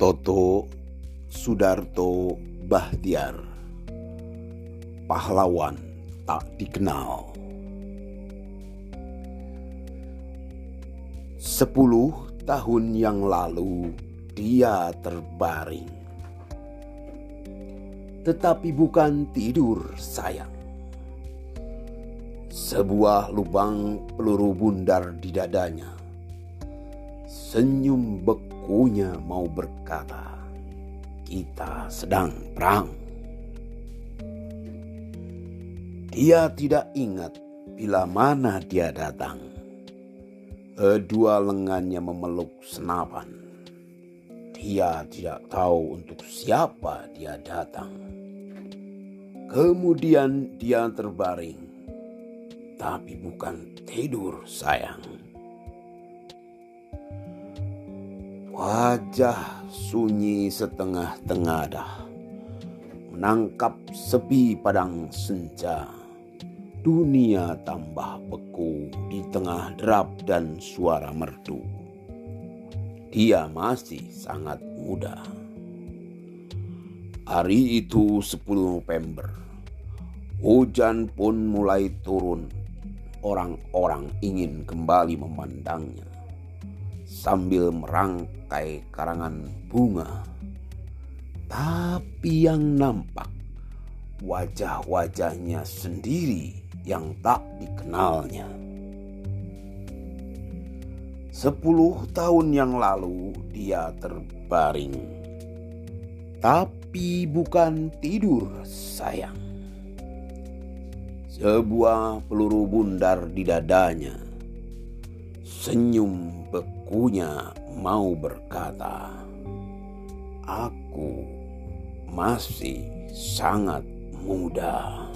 Toto Sudarto Bahtiar. Pahlawan tak dikenal. Sepuluh tahun yang lalu dia terbaring. Tetapi bukan tidur sayang. Sebuah lubang peluru bundar di dadanya. Senyum bekunya mau berkata, "Kita sedang perang." Dia tidak ingat bila mana dia datang. Kedua lengannya memeluk senapan. Dia tidak tahu untuk siapa dia datang. Kemudian dia terbaring, tapi bukan tidur, sayang. Wajah sunyi setengah tengadah menangkap sepi padang senja. Dunia tambah beku di tengah derap dan suara merdu. Dia masih sangat muda. Hari itu 10 November. Hujan pun mulai turun. Orang-orang ingin kembali memandangnya sambil merangkai karangan bunga. Tapi yang nampak wajah-wajahnya sendiri yang tak dikenalnya. Sepuluh tahun yang lalu dia terbaring. Tapi bukan tidur sayang. Sebuah peluru bundar di dadanya. Senyum bekunya mau berkata, "Aku masih sangat muda."